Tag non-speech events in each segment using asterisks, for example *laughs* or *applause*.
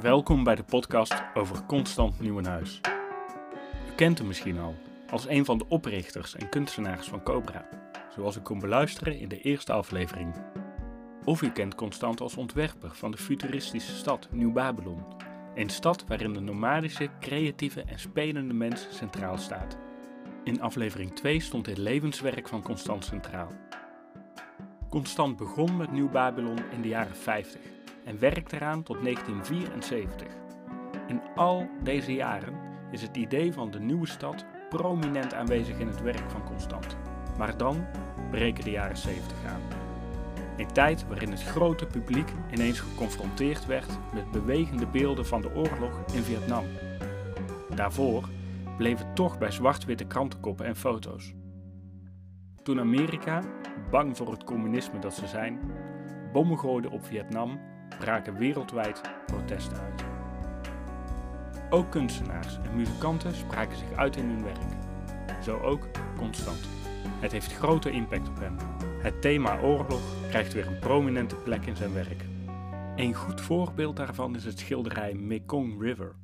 Welkom bij de podcast over Constant Nieuwenhuis. U kent hem misschien al als een van de oprichters en kunstenaars van Cobra, zoals u kon beluisteren in de eerste aflevering. Of u kent Constant als ontwerper van de futuristische stad Nieuw-Babylon, een stad waarin de nomadische, creatieve en spelende mens centraal staat. In aflevering 2 stond het levenswerk van Constant centraal. Constant begon met Nieuw-Babylon in de jaren 50 en werkte eraan tot 1974. In al deze jaren is het idee van de nieuwe stad prominent aanwezig in het werk van Constant. Maar dan breken de jaren 70 aan. Een tijd waarin het grote publiek ineens geconfronteerd werd met bewegende beelden van de oorlog in Vietnam. Daarvoor bleef het toch bij zwart-witte krantenkoppen en foto's. Toen Amerika, bang voor het communisme dat ze zijn, bommen gooide op Vietnam, braken wereldwijd protesten uit. Ook kunstenaars en muzikanten spraken zich uit in hun werk. Zo ook Constant. Het heeft grote impact op hem. Het thema oorlog krijgt weer een prominente plek in zijn werk. Een goed voorbeeld daarvan is het schilderij Mekong River,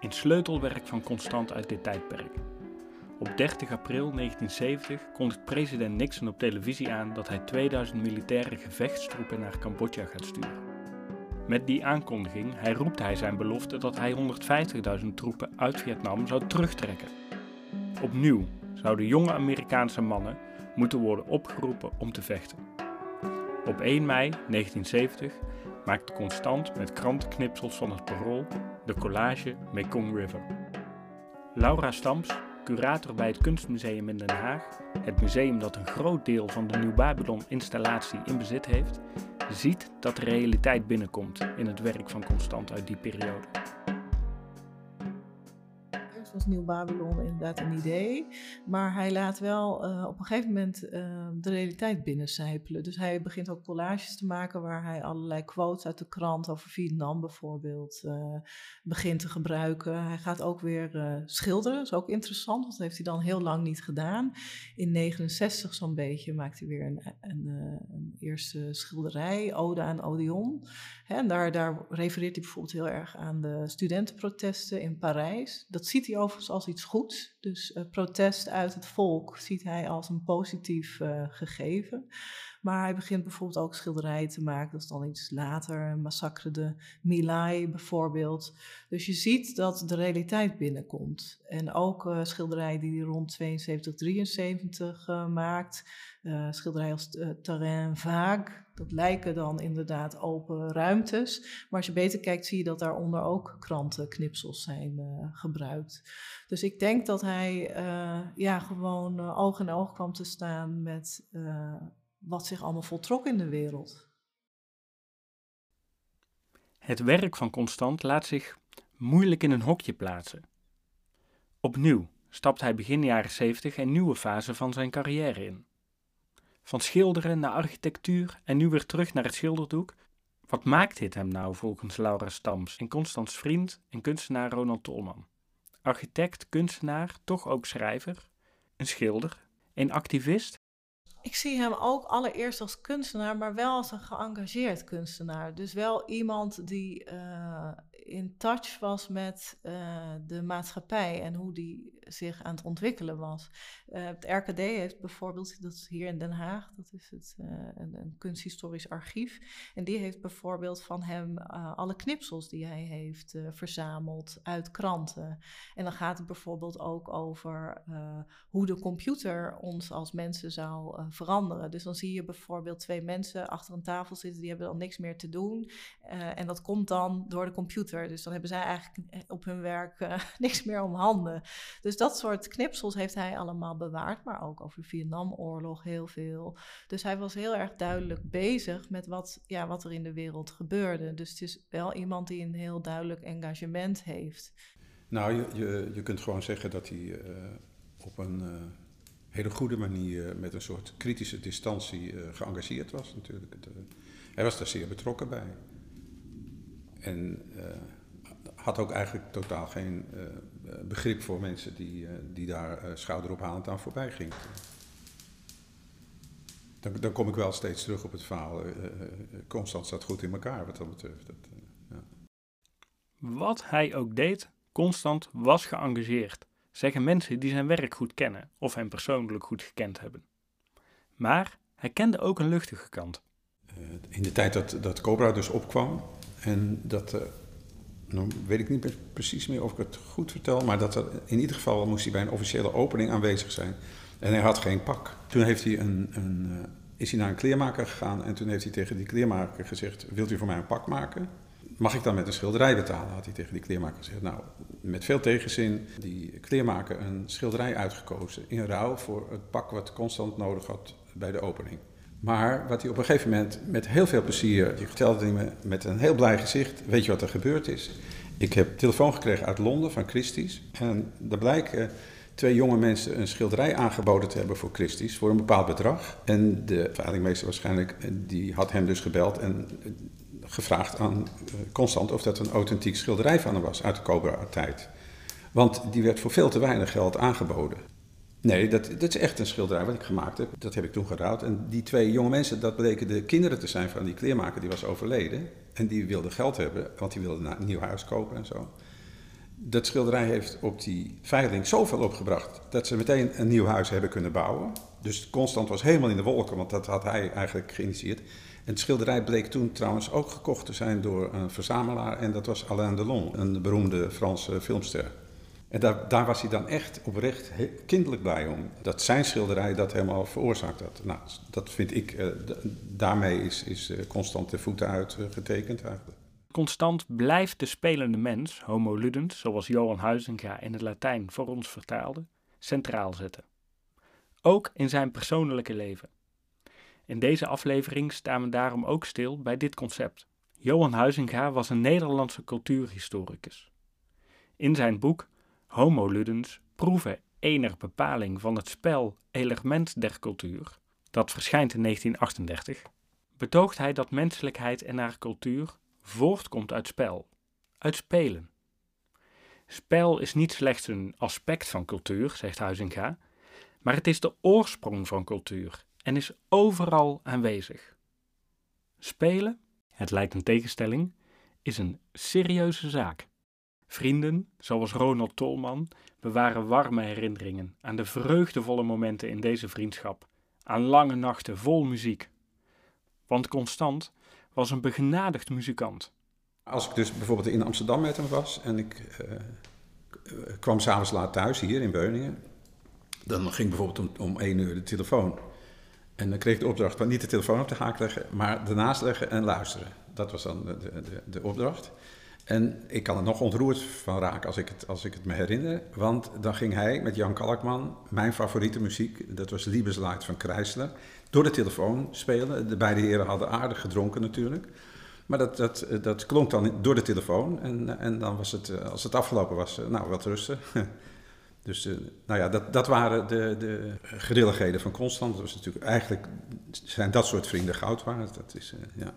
een sleutelwerk van Constant uit dit tijdperk. Op 30 april 1970 kondigt president Nixon op televisie aan dat hij 2000 militaire gevechtstroepen naar Cambodja gaat sturen. Met die aankondiging herroept hij zijn belofte dat hij 150.000 troepen uit Vietnam zou terugtrekken. Opnieuw zouden jonge Amerikaanse mannen moeten worden opgeroepen om te vechten. Op 1 mei 1970 maakt Constant met krantenknipsels van het parool de collage Mekong River. Laura Stamps, curator bij het Kunstmuseum in Den Haag, het museum dat een groot deel van de Nieuw Babylon installatie in bezit heeft, ziet dat de realiteit binnenkomt in het werk van Constant uit die periode. Nieuw Babylon inderdaad een idee, maar hij laat wel uh, op een gegeven moment uh, de realiteit binnencijpelen. Dus hij begint ook collages te maken waar hij allerlei quotes uit de krant over Vietnam bijvoorbeeld uh, begint te gebruiken. Hij gaat ook weer schilderen, dat is ook interessant, want dat heeft hij dan heel lang niet gedaan. In 69 zo'n beetje maakt hij weer een, een, een eerste schilderij, Ode aan Odeon. En daar, daar refereert hij bijvoorbeeld heel erg aan de studentenprotesten in Parijs. Dat ziet hij overigens als iets goeds. Dus uh, protest uit het volk ziet hij als een positief uh, gegeven. Maar hij begint bijvoorbeeld ook schilderijen te maken. Dat is dan iets later. Massacre de Milai bijvoorbeeld. Dus je ziet dat de realiteit binnenkomt. En ook uh, schilderijen die hij rond 72, 73 maakt. schilderijen als Terrain Vague. Dat lijken dan inderdaad open ruimtes. Maar als je beter kijkt, zie je dat daaronder ook krantenknipsels zijn uh, gebruikt. Dus ik denk dat hij uh, ja, gewoon uh, oog in oog kwam te staan met wat zich allemaal voltrok in de wereld. Het werk van Constant laat zich moeilijk in een hokje plaatsen. Opnieuw stapt hij begin jaren 70 een nieuwe fase van zijn carrière in. Van schilderen naar architectuur en nu weer terug naar het schilderdoek. Wat maakt dit hem nou volgens Laura Stams en Constans vriend en kunstenaar Ronald Tolman? Architect, kunstenaar, toch ook schrijver, een schilder, een activist? Ik zie hem ook allereerst als kunstenaar, maar wel als een geëngageerd kunstenaar. Dus wel iemand die uh, in touch was met uh, de maatschappij en hoe die zich aan het ontwikkelen was. Uh, het RKD heeft bijvoorbeeld, dat is hier in Den Haag, dat is het, uh, een, een, kunsthistorisch archief. En die heeft bijvoorbeeld van hem alle knipsels die hij heeft verzameld uit kranten. En dan gaat het bijvoorbeeld ook over hoe de computer ons als mensen zou veranderen. Dus dan zie je bijvoorbeeld twee mensen achter een tafel zitten, die hebben dan niks meer te doen. en dat komt dan door de computer. Dus dan hebben zij eigenlijk op hun werk uh, *laughs* niks meer om handen. Dus dat soort knipsels heeft hij allemaal bewaard, maar ook over de Vietnamoorlog heel veel. Dus hij was heel erg duidelijk bezig met wat, ja, wat er in de wereld gebeurde. Dus het is wel iemand die een heel duidelijk engagement heeft. Nou, je, je, je kunt gewoon zeggen dat hij uh, op een hele goede manier met een soort kritische distantie geëngageerd was natuurlijk. hij was daar zeer betrokken bij. En uh, had ook eigenlijk totaal geen uh, begrip voor mensen die, uh, die daar schouderophalend aan voorbij gingen. Dan, dan, kom ik wel steeds terug op het verhaal. Constant staat goed in elkaar wat dat betreft. Dat, ja. Wat hij ook deed, Constant was geëngageerd, zeggen mensen die zijn werk goed kennen of hem persoonlijk goed gekend hebben. Maar hij kende ook een luchtige kant. Eh, in de tijd dat, dat Cobra dus opkwam, en dat, uh, nou weet ik niet precies meer of ik het goed vertel, maar dat er, in ieder geval moest hij bij een officiële opening aanwezig zijn. En hij had geen pak. Toen heeft hij een, een, uh, is hij naar een kleermaker gegaan en toen heeft hij tegen die kleermaker gezegd, wilt u voor mij een pak maken? Mag ik dan met een schilderij betalen? Had hij tegen die kleermaker gezegd. Nou, met veel tegenzin, die kleermaker een schilderij uitgekozen in ruil voor het pak wat Constant nodig had bij de opening. Maar wat hij op een gegeven moment met heel veel plezier, die vertelde hij me met een heel blij gezicht, weet je wat er gebeurd is? Ik heb telefoon gekregen uit Londen van Christie's en daar blijken twee jonge mensen een schilderij aangeboden te hebben voor Christie's voor een bepaald bedrag. En de veilingmeester waarschijnlijk, die had hem dus gebeld en gevraagd aan Constant of dat een authentiek schilderij van hem was uit de Cobra-tijd. Want die werd voor veel te weinig geld aangeboden. Nee, dat, dat is echt een schilderij wat ik gemaakt heb. Dat heb ik toen gerouwd. En die twee jonge mensen, dat bleken de kinderen te zijn van die kleermaker die was overleden. En die wilde geld hebben, want die wilde een nieuw huis kopen en zo. Dat schilderij heeft op die veiling zoveel opgebracht dat ze meteen een nieuw huis hebben kunnen bouwen. Dus Constant was helemaal in de wolken, want dat had hij eigenlijk geïnitieerd. En het schilderij bleek toen trouwens ook gekocht te zijn door een verzamelaar. En dat was Alain Delon, een beroemde Franse filmster. En daar, daar, was hij dan echt oprecht kinderlijk blij om. Dat zijn schilderij dat helemaal veroorzaakt had. Nou, dat vind ik, uh, daarmee is, is uh, constant de voeten uitgetekend uh, eigenlijk. Constant blijft de spelende mens, homo ludens, zoals Johan Huizinga in het Latijn voor ons vertaalde, centraal zetten. Ook in zijn persoonlijke leven. In deze aflevering staan we daarom ook stil bij dit concept. Johan Huizinga was een Nederlandse cultuurhistoricus. In zijn boek Homo ludens proeven ener bepaling van het spel element der cultuur, dat verschijnt in 1938, betoogt hij dat menselijkheid en haar cultuur voortkomt uit spel, uit spelen. Spel is niet slechts een aspect van cultuur, zegt Huizinga, maar het is de oorsprong van cultuur en is overal aanwezig. Spelen, het lijkt een tegenstelling, is een serieuze zaak. Vrienden, zoals Ronald Tolman, bewaren warme herinneringen aan de vreugdevolle momenten in deze vriendschap, aan lange nachten vol muziek. Want Constant was een begenadigd muzikant. Als ik dus bijvoorbeeld in Amsterdam met hem was en ik uh, kwam s'avonds laat thuis hier in Beuningen, dan ging bijvoorbeeld om, om één uur de telefoon. En dan kreeg ik de opdracht van niet de telefoon op de haak leggen, maar ernaast leggen en luisteren. Dat was dan de, de, de opdracht. En ik kan er nog ontroerd van raken als ik, het, als ik het me herinner. Want dan ging hij met Jan Kalkman, mijn favoriete muziek, dat was Liebeslied van Chrysler, door de telefoon spelen. De beide heren hadden aardig gedronken natuurlijk. Maar dat, dat, dat klonk dan door de telefoon. En, en dan was het, als het afgelopen was, nou, wat rusten. *laughs* Dus nou ja, dat, dat waren de, de grilligheden van Constant. Dat was natuurlijk, eigenlijk zijn dat soort vrienden goud waard. Dat is, ja.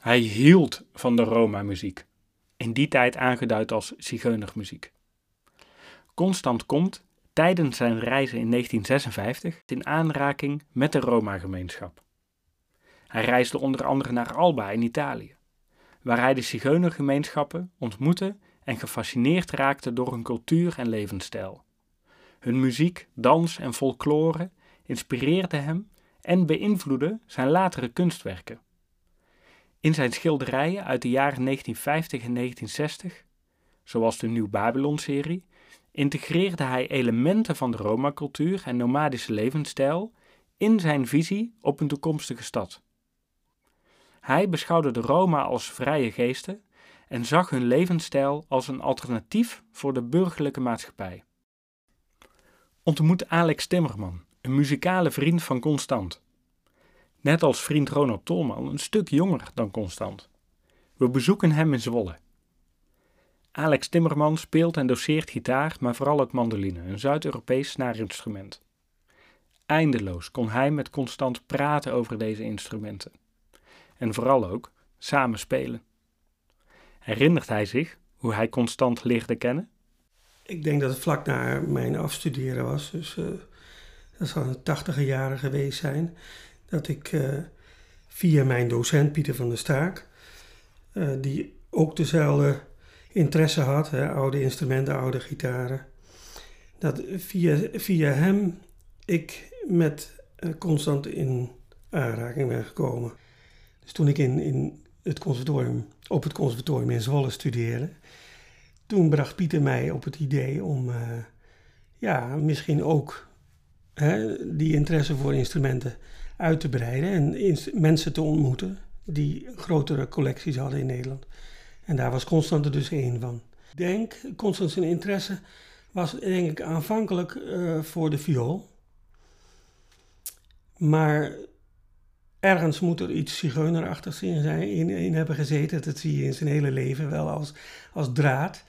Hij hield van de Roma-muziek in die tijd aangeduid als zigeunermuziek. Constant komt tijdens zijn reizen in 1956 in aanraking met de Roma-gemeenschap. Hij reisde onder andere naar Alba in Italië, waar hij de zigeunergemeenschappen ontmoette en gefascineerd raakte door hun cultuur en levensstijl. Hun muziek, dans en folklore inspireerden hem en beïnvloedden zijn latere kunstwerken. In zijn schilderijen uit de jaren 1950 en 1960, zoals de Nieuw Babylon-serie, integreerde hij elementen van de Roma-cultuur en nomadische levensstijl in zijn visie op een toekomstige stad. Hij beschouwde de Roma als vrije geesten en zag hun levensstijl als een alternatief voor de burgerlijke maatschappij. Ontmoet Alex Timmerman, een muzikale vriend van Constant net als vriend Ronald Tolman, een stuk jonger dan Constant. We bezoeken hem in Zwolle. Alex Timmerman speelt en doseert gitaar, maar vooral ook mandoline, een Zuid-Europees snaarinstrument. Eindeloos kon hij met Constant praten over deze instrumenten. En vooral ook samen spelen. Herinnert hij zich hoe hij Constant leerde kennen? Ik denk dat het vlak na mijn afstuderen was, dus uh, dat zal een tachtige jaren geweest zijn dat ik uh, via mijn docent Pieter van der Staak, uh, die ook dezelfde interesse had, hè, oude instrumenten, oude gitaren. Dat via, via hem ik met uh, constant in aanraking ben gekomen. Dus toen ik in, in het conservatorium, op het conservatorium in Zwolle studeerde, toen bracht Pieter mij op het idee om ja, misschien ook hè, die interesse voor instrumenten uit te breiden en mensen te ontmoeten die grotere collecties hadden in Nederland. En daar was Constant er dus één van. Ik denk, Constant zijn interesse was denk ik aanvankelijk uh, voor de viool. Maar ergens moet er iets zigeunerachtigs in, zijn, in, in hebben gezeten. Dat zie je in zijn hele leven wel als, als draad.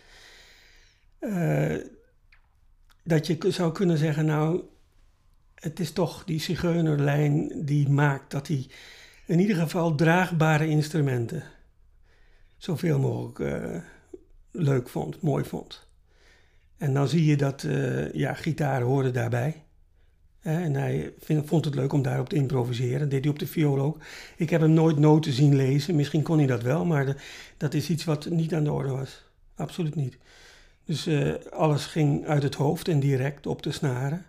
Uh, dat je zou kunnen zeggen, nou, het is toch die zigeunerlijn die maakt dat hij in ieder geval draagbare instrumenten zoveel mogelijk uh, leuk vond, mooi vond. En dan zie je dat, uh, ja, gitaar hoorde daarbij. En hij vond het leuk om daarop te improviseren. Dat deed hij op de viool ook. Ik heb hem nooit noten zien lezen. Misschien kon hij dat wel, maar dat is iets wat niet aan de orde was. Absoluut niet. Dus uh, alles ging uit het hoofd en direct op de snaren.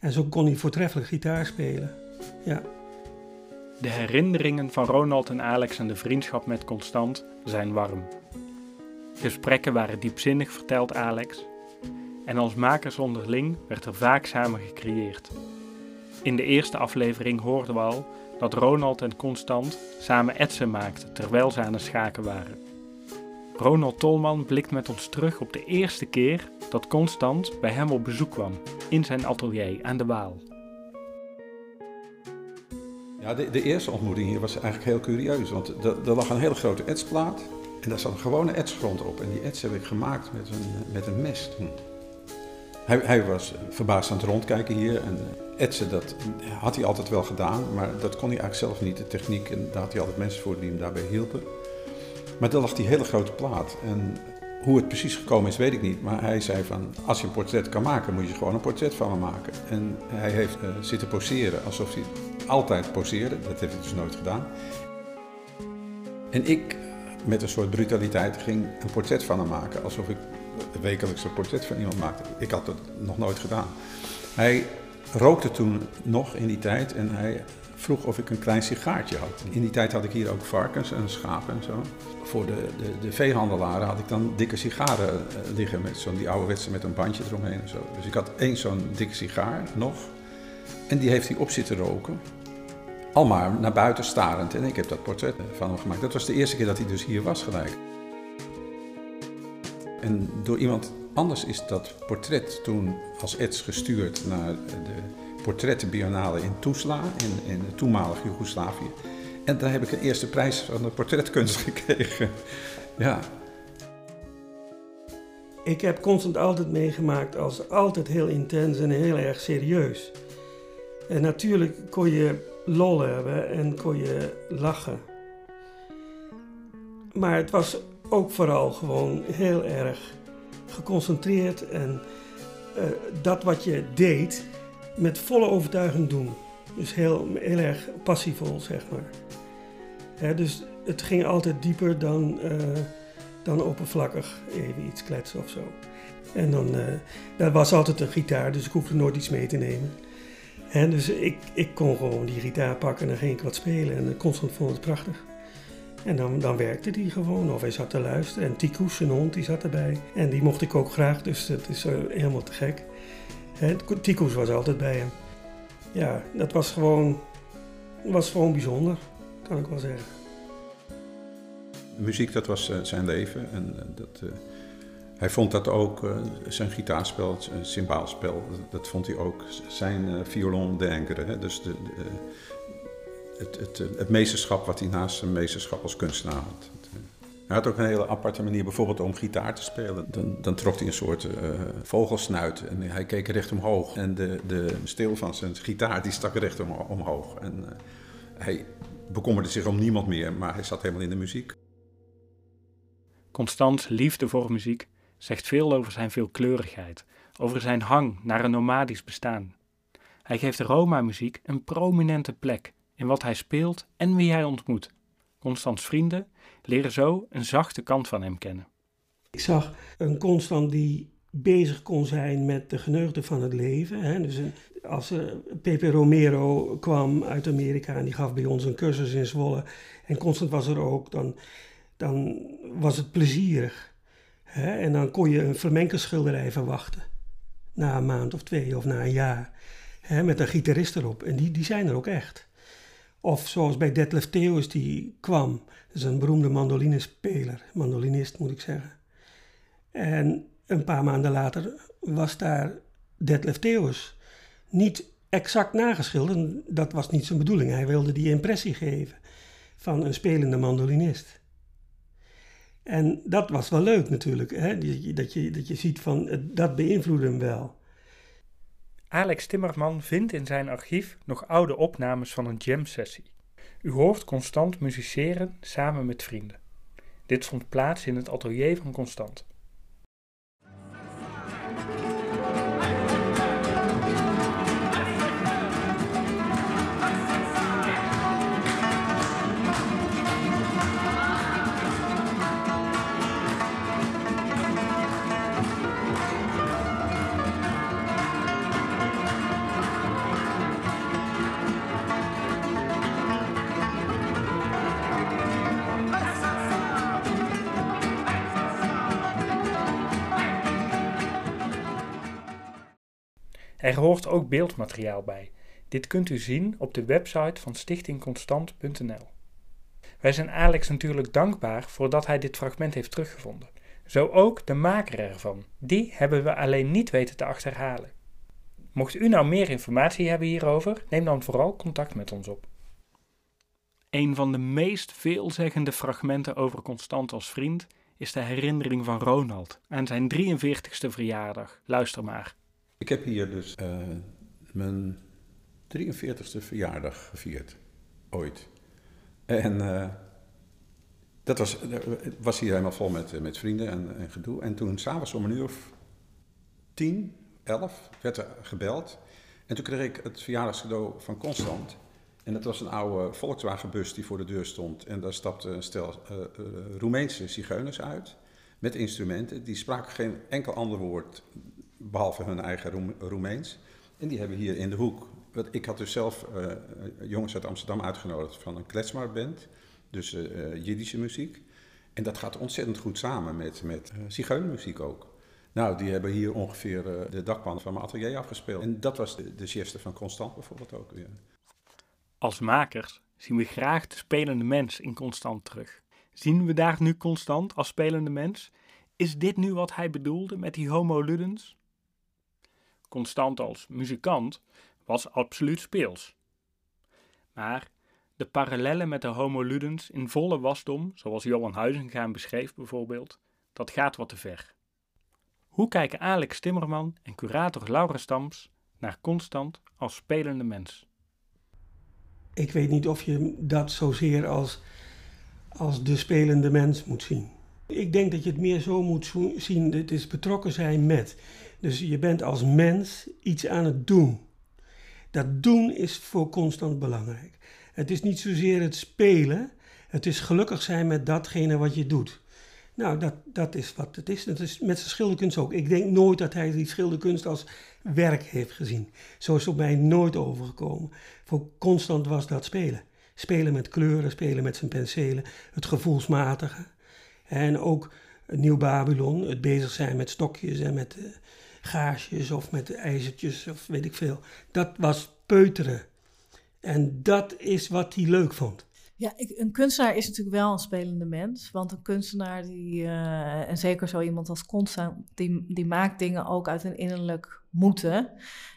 En zo kon hij voortreffelijk gitaar spelen. Ja. De herinneringen van Ronald en Alex en de vriendschap met Constant zijn warm. Gesprekken waren diepzinnig, vertelt Alex. En als makers onderling werd er vaak samen gecreëerd. In de eerste aflevering hoorden we al dat Ronald en Constant samen etsen maakten terwijl ze aan het schaken waren. Ronald Tolman blikt met ons terug op de eerste keer dat Constant bij hem op bezoek kwam in zijn atelier aan de Waal. Ja, de, de eerste ontmoeting hier was eigenlijk heel curieus, want er lag een hele grote etsplaat en daar zat een gewone etsgrond op. En die ets heb ik gemaakt met een, met een mes toen. Hij, hij, was verbaasd aan het rondkijken hier en etsen, dat had hij altijd wel gedaan, maar dat kon hij eigenlijk zelf niet, de techniek. En daar had hij altijd mensen voor die hem daarbij hielpen. Maar daar lag die hele grote plaat. En hoe het precies gekomen is, weet ik niet. Maar hij zei van, als je een portret kan maken, moet je gewoon een portret van me maken. En hij heeft uh, zitten poseren alsof hij altijd poseerde. Dat heeft hij dus nooit gedaan. En ik, met een soort brutaliteit, ging een portret van hem maken. Alsof ik wekelijks een portret van iemand maakte. Ik had dat nog nooit gedaan. Hij rookte toen nog in die tijd en hij vroeg of ik een klein sigaartje had. In die tijd had ik hier ook varkens en schapen en zo. Voor de, de, de veehandelaren had ik dan dikke sigaren uh, liggen, met zo'n die ouderwetse met een bandje eromheen en zo. Dus ik had één zo'n dikke sigaar nog. En die heeft hij op zitten roken. Al maar naar buiten starend. En ik heb dat portret van hem gemaakt. Dat was de eerste keer dat hij dus hier was gelijk. En door iemand anders is dat portret toen als ets gestuurd naar de portrettenbiennale in Tuzla, in, in toenmalig Joegoslavië. En daar heb ik een eerste prijs van de portretkunst *laughs* gekregen. Ja. Ik heb constant altijd meegemaakt als altijd heel intens en heel erg serieus. En natuurlijk kon je lol hebben en kon je lachen. Maar het was ook vooral gewoon heel erg geconcentreerd en uh, dat wat je deed, met volle overtuiging doen. Dus heel, heel erg passievol, zeg maar. dus het ging altijd dieper dan, uh, dan oppervlakkig even iets kletsen of zo. En dan, dat was altijd een gitaar, dus ik hoefde nooit iets mee te nemen. En dus ik, ik kon gewoon die gitaar pakken en dan ging ik wat spelen en constant vond het prachtig. En dan, dan werkte die gewoon, of hij zat te luisteren. En Tikus, zijn hond, die zat erbij. En die mocht ik ook graag, dus dat is uh, helemaal te gek. Tikus was altijd bij hem. Ja, dat was gewoon, was gewoon bijzonder, kan ik wel zeggen. Muziek, dat was uh, zijn leven. En uh, dat, uh, hij vond dat ook, zijn gitaarspel, zijn cymbaalspel, dat, vond hij ook zijn violon d'ingere. Dus de, de, het, het, het meesterschap wat hij naast zijn meesterschap als kunstenaar had. Hij had ook een hele aparte manier, bijvoorbeeld om gitaar te spelen. Dan, dan trok hij een soort uh, vogelsnuit en hij keek recht omhoog. En de, de steel van zijn gitaar die stak recht om, omhoog. En uh, hij bekommerde zich om niemand meer, maar hij zat helemaal in de muziek. Constans liefde voor muziek zegt veel over zijn veelkleurigheid, over zijn hang naar een nomadisch bestaan. Hij geeft Roma-muziek een prominente plek in wat hij speelt en wie hij ontmoet. Constans vrienden leren zo een zachte kant van hem kennen. Ik zag een Constant die bezig kon zijn met de geneugde van het leven. Hè? Dus als uh, Pepe Romero kwam uit Amerika en die gaf bij ons een cursus in Zwolle en Constant was er ook, dan, dan was het plezierig. Hè? En dan kon je een flamenco-schilderij verwachten. Na een maand of twee of na een jaar. Hè? Met een gitarist erop. En die, die zijn er ook echt. Of zoals bij Detlef Theus die kwam. Dat is een beroemde mandolinespeler. Mandolinist moet ik zeggen. En een paar maanden later was daar Detlef Theus. Niet exact nageschilderd, dat was niet zijn bedoeling. Hij wilde die impressie geven van een spelende mandolinist. En dat was wel leuk natuurlijk, hè? Dat, je, dat je ziet van dat beïnvloedde hem wel. Alex Timmerman vindt in zijn archief nog oude opnames van een jam-sessie. U hoort Constant musiceren samen met vrienden. Dit vond plaats in het atelier van Constant. Er hoort ook beeldmateriaal bij. Dit kunt u zien op de website van stichtingconstant.nl. Wij zijn Alex natuurlijk dankbaar voor dat hij dit fragment heeft teruggevonden. Zo ook de maker ervan. Die hebben we alleen niet weten te achterhalen. Mocht u nou meer informatie hebben hierover, neem dan vooral contact met ons op. Een van de meest veelzeggende fragmenten over Constant als vriend is de herinnering van Ronald aan zijn 43ste verjaardag. Luister maar. Ik heb hier dus uh, mijn 43ste verjaardag gevierd. Ooit. En uh, dat was, was hier helemaal vol met, met vrienden en, en gedoe. En toen s'avonds om een uur of tien, elf, werd er gebeld. En toen kreeg ik het verjaardagscadeau van Constant. En dat was een oude Volkswagenbus die voor de deur stond. En daar stapte een stel uh, Roemeense zigeuners uit. Met instrumenten. Die spraken geen enkel ander woord behalve hun eigen Roemeens. En die hebben hier in de hoek. Ik had dus zelf uh, jongens uit Amsterdam uitgenodigd van een kletsmarband, dus uh, Jiddische muziek. En dat gaat ontzettend goed samen met, met ook. Nou, die hebben hier ongeveer de dakpan van mijn atelier afgespeeld. En dat was de, de geste van Constant bijvoorbeeld ook weer. Als makers zien we graag de spelende mens in Constant terug. Zien we daar nu Constant als spelende mens? Is dit nu wat hij bedoelde met die homo ludens? Constant als muzikant, was absoluut speels. Maar de parallellen met de homo ludens in volle wasdom, zoals Johan Huizinga beschreef bijvoorbeeld, dat gaat wat te ver. Hoe kijken Alex Timmerman en curator Laura Stams naar Constant als spelende mens? Ik weet niet of je dat zozeer als, als de spelende mens moet zien. Ik denk dat je het meer zo moet zien, het is betrokken zijn met. Dus je bent als mens iets aan het doen. Dat doen is voor constant belangrijk. Het is niet zozeer het spelen, het is gelukkig zijn met datgene wat je doet. Nou, dat, dat is wat het is. Dat is met zijn schilderkunst ook. Ik denk nooit dat hij die schilderkunst als werk heeft gezien. Zo is het op mij nooit overgekomen. Voor constant was dat spelen. Spelen met kleuren, spelen met zijn penselen, het gevoelsmatige. En ook Nieuw Babylon, het bezig zijn met stokjes en met uh, gaarsjes of met ijzertjes of weet ik veel. Dat was peuteren. En dat is wat hij leuk vond. Ja, een kunstenaar is natuurlijk wel een spelende mens. Want een kunstenaar, die, uh, en zeker zo iemand als Constant, die, die maakt dingen ook uit een innerlijk moeten.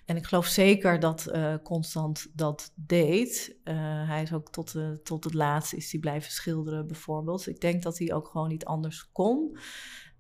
En ik geloof zeker dat uh, Constant dat deed. Uh, hij is ook tot, tot het laatste is hij blijven schilderen bijvoorbeeld. Ik denk dat hij ook gewoon niet anders kon.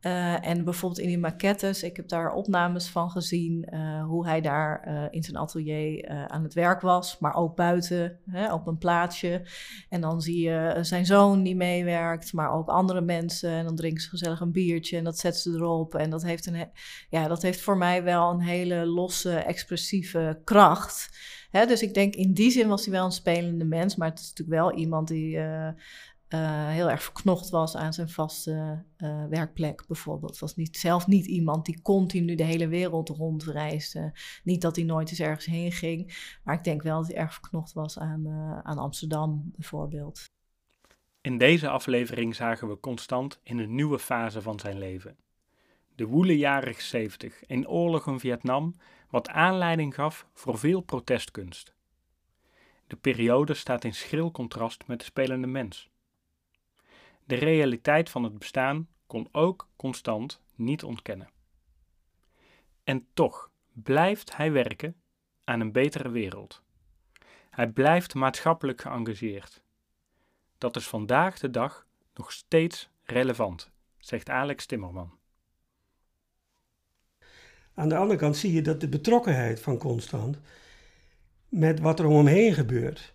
Uh, en bijvoorbeeld in die maquettes, ik heb daar opnames van gezien, uh, hoe hij daar uh, in zijn atelier aan het werk was, maar ook buiten hè, op een plaatsje. En dan zie je zijn zoon die meewerkt, maar ook andere mensen. En dan drinken ze gezellig een biertje en dat zetten ze erop. En dat heeft, een, ja, dat heeft voor mij wel een hele losse, expressieve kracht. Dus ik denk in die zin was hij wel een spelende mens, maar het is natuurlijk wel iemand die heel erg verknocht was aan zijn vaste uh, werkplek bijvoorbeeld. Was niet, zelf niet iemand die continu de hele wereld rondreisde. Niet dat hij nooit eens ergens heen ging. Maar ik denk wel dat hij erg verknocht was aan, uh, aan Amsterdam bijvoorbeeld. In deze aflevering zagen we Constant in een nieuwe fase van zijn leven. De woele jaren 70 in oorlog in Vietnam, wat aanleiding gaf voor veel protestkunst. De periode staat in schril contrast met de spelende mens. De realiteit van het bestaan kon ook constant niet ontkennen. En toch blijft hij werken aan een betere wereld. Hij blijft maatschappelijk geëngageerd. Dat is vandaag de dag nog steeds relevant, zegt Alex Timmerman. Aan de andere kant zie je dat de betrokkenheid van Constant met wat er om hem heen gebeurt,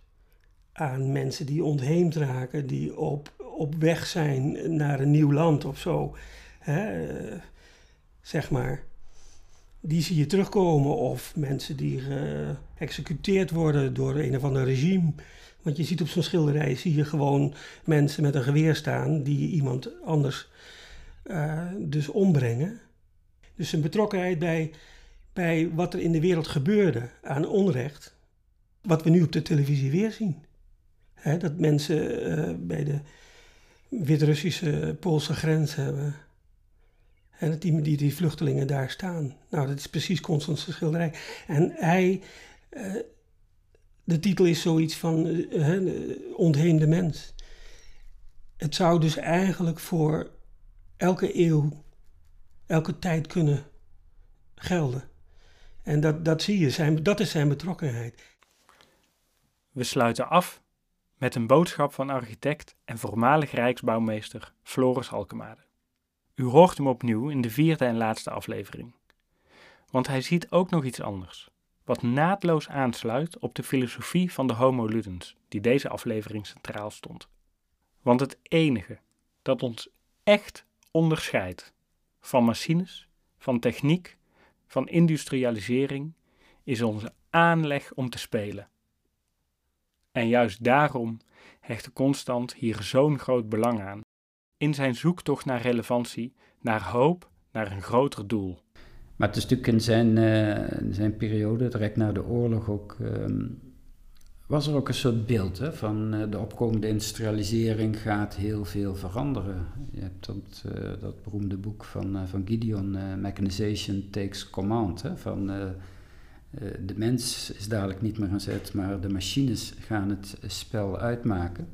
aan mensen die ontheemd raken, die op, op weg zijn naar een nieuw land of zo, hè, zeg maar, die zie je terugkomen. Of mensen die geëxecuteerd worden door een of ander regime. Want je ziet op zo'n schilderij, zie je gewoon mensen met een geweer staan die iemand anders uh, dus ombrengen. Dus een betrokkenheid bij, bij wat er in de wereld gebeurde aan onrecht. Wat we nu op de televisie weer zien. dat mensen uh, bij de Wit-Russische Poolse grens hebben. En die, die, vluchtelingen daar staan. Nou, dat is precies Constance schilderij. En hij, uh, de titel is zoiets van uh, ontheemde mens. Het zou dus eigenlijk voor elke eeuw elke tijd kunnen gelden. En dat, dat zie je, zijn, dat is zijn betrokkenheid. We sluiten af met een boodschap van architect en voormalig rijksbouwmeester Floris Alkemade. U hoort hem opnieuw in de vierde en laatste aflevering. Want hij ziet ook nog iets anders, wat naadloos aansluit op de filosofie van de Homo Ludens, die deze aflevering centraal stond. Want het enige dat ons echt onderscheidt van machines, van techniek, van industrialisering, is onze aanleg om te spelen. En juist daarom hecht Constant hier zo'n groot belang aan, in zijn zoektocht naar relevantie, naar hoop, naar een groter doel. Maar het is natuurlijk in zijn, uh, zijn periode, direct na de oorlog ook, uh, was er ook een soort beeld hè, van uh, de opkomende industrialisering gaat heel veel veranderen. Je hebt dat, uh, dat beroemde boek van, van Gideon, Mechanization Takes Command. Hè, van de mens is dadelijk niet meer aan zet, maar de machines gaan het spel uitmaken.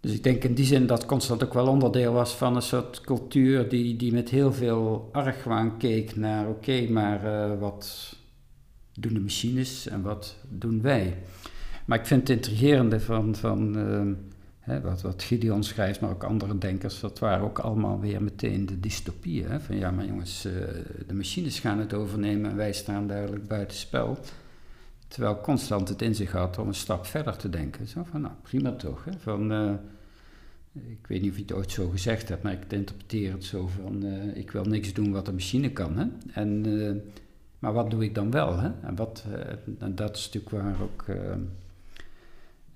Dus ik denk in die zin dat Constant ook wel onderdeel was van een soort cultuur die, die met heel veel argwaan keek naar oké, maar wat doen de machines en wat doen wij? Maar ik vind het intrigerende van, van uh, wat, Gideon schrijft, maar ook andere denkers, dat waren ook allemaal weer meteen de dystopieën. Van ja, maar jongens, uh, de machines gaan het overnemen en wij staan duidelijk buitenspel. Terwijl constant het in zich had om een stap verder te denken. Zo van, nou, prima toch. Hè? Van, uh, ik weet niet of je het ooit zo gezegd hebt, maar ik interpreteer het zo van, ik wil niks doen wat de machine kan. Hè? En maar wat doe ik dan wel? Hè? En, wat, en dat is natuurlijk waar ook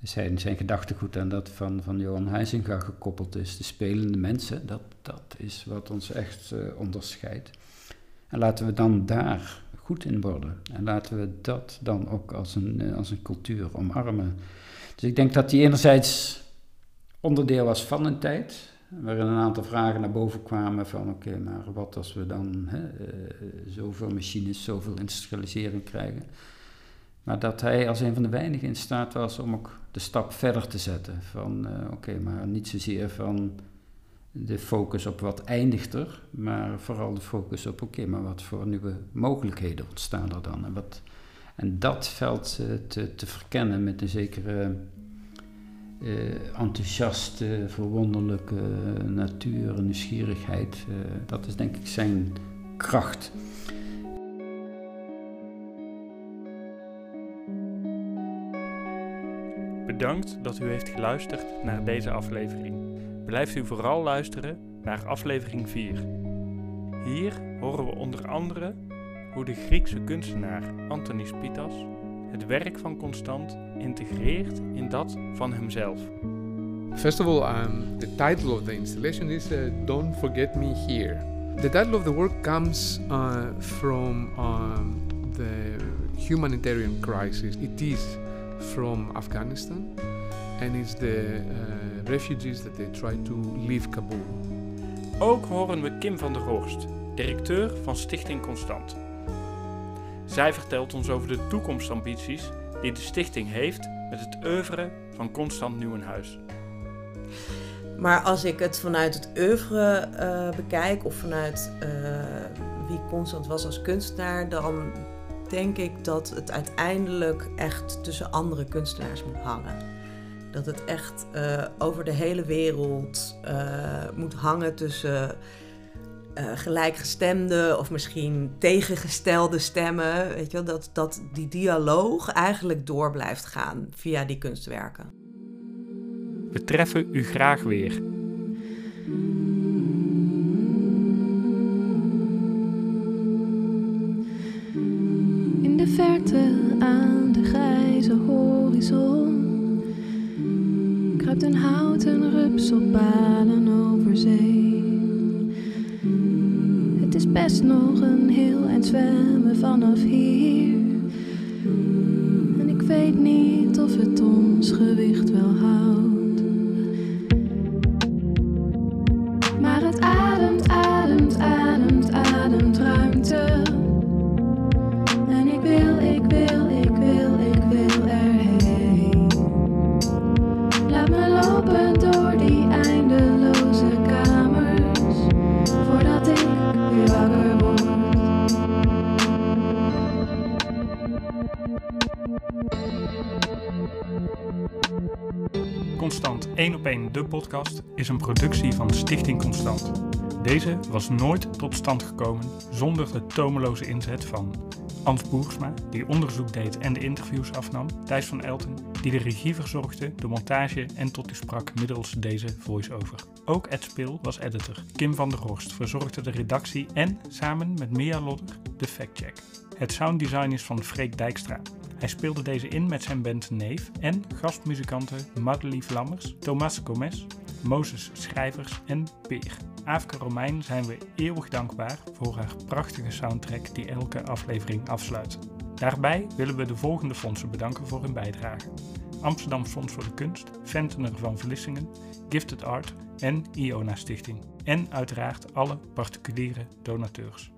zijn, zijn gedachtegoed aan dat van, van Johan Huizinga gekoppeld is. De spelende mensen, dat, dat is wat ons echt uh, onderscheidt. En laten we dan daar goed in worden. En laten we dat dan ook als een, als een cultuur omarmen. Dus ik denk dat die enerzijds onderdeel was van een tijd, waarin een aantal vragen naar boven kwamen van oké, maar wat als we dan hè, uh, zoveel machines, zoveel industrialisering krijgen. Maar dat hij als een van de weinigen in staat was om ook de stap verder te zetten. Van uh, oké, maar niet zozeer van de focus op wat eindigt er, maar vooral de focus op oké, maar wat voor nieuwe mogelijkheden ontstaan er dan. En, wat, en dat veld uh, te, te verkennen met een zekere uh, enthousiaste, verwonderlijke natuur en nieuwsgierigheid. Dat is denk ik zijn kracht. Bedankt dat u heeft geluisterd naar deze aflevering. Blijft u vooral luisteren naar aflevering 4. Hier horen we onder andere hoe de Griekse kunstenaar Antonis Pitas het werk van Constant integreert in dat van hemzelf. First of all, um, the title of the installation is uh, Don't Forget Me Here. The title of the work comes uh, from um, the humanitarian crisis. It is from Afghanistan and it's the uh, refugees that they try to leave Kabul. Ook horen we Kim van der Horst, directeur van Stichting Constant. Zij vertelt ons over de toekomstambities die de stichting heeft met het oeuvre van Constant Nieuwenhuis. Maar als ik het vanuit het oeuvre uh, bekijk of vanuit uh, wie Constant was als kunstenaar, dan denk ik dat het uiteindelijk echt tussen andere kunstenaars moet hangen. Dat het echt uh, over de hele wereld moet hangen tussen gelijkgestemde of misschien tegengestelde stemmen. Weet je wel, dat, dat die dialoog eigenlijk door blijft gaan via die kunstwerken. We treffen u graag weer. Aan de grijze horizon kruipt een houten rups op palen over zee. Het is best nog een heel eind zwemmen vanaf hier. En ik weet niet of het ons gewicht wel houdt. Is een productie van Stichting Constant. Deze was nooit tot stand gekomen zonder de tomeloze inzet van Ans Boersma, die onderzoek deed en de interviews afnam, Thijs van Elten, die de regie verzorgde, de montage en tot u sprak middels deze voice-over. Ook Ed Spil was editor. Kim van der Horst verzorgde de redactie en, samen met Mia Lodder, de factcheck. Het sounddesign is van Freek Dijkstra. Hij speelde deze in met zijn band Neef en gastmuzikanten Madeleine Vlammers, Thomas Gomez, Mozes Schrijvers en Peer. Aafke Romein zijn we eeuwig dankbaar voor haar prachtige soundtrack die elke aflevering afsluit. Daarbij willen we de volgende fondsen bedanken voor hun bijdrage. Amsterdam Fonds voor de Kunst, Ventener van Vlissingen, Gifted Art en Iona Stichting. En uiteraard alle particuliere donateurs.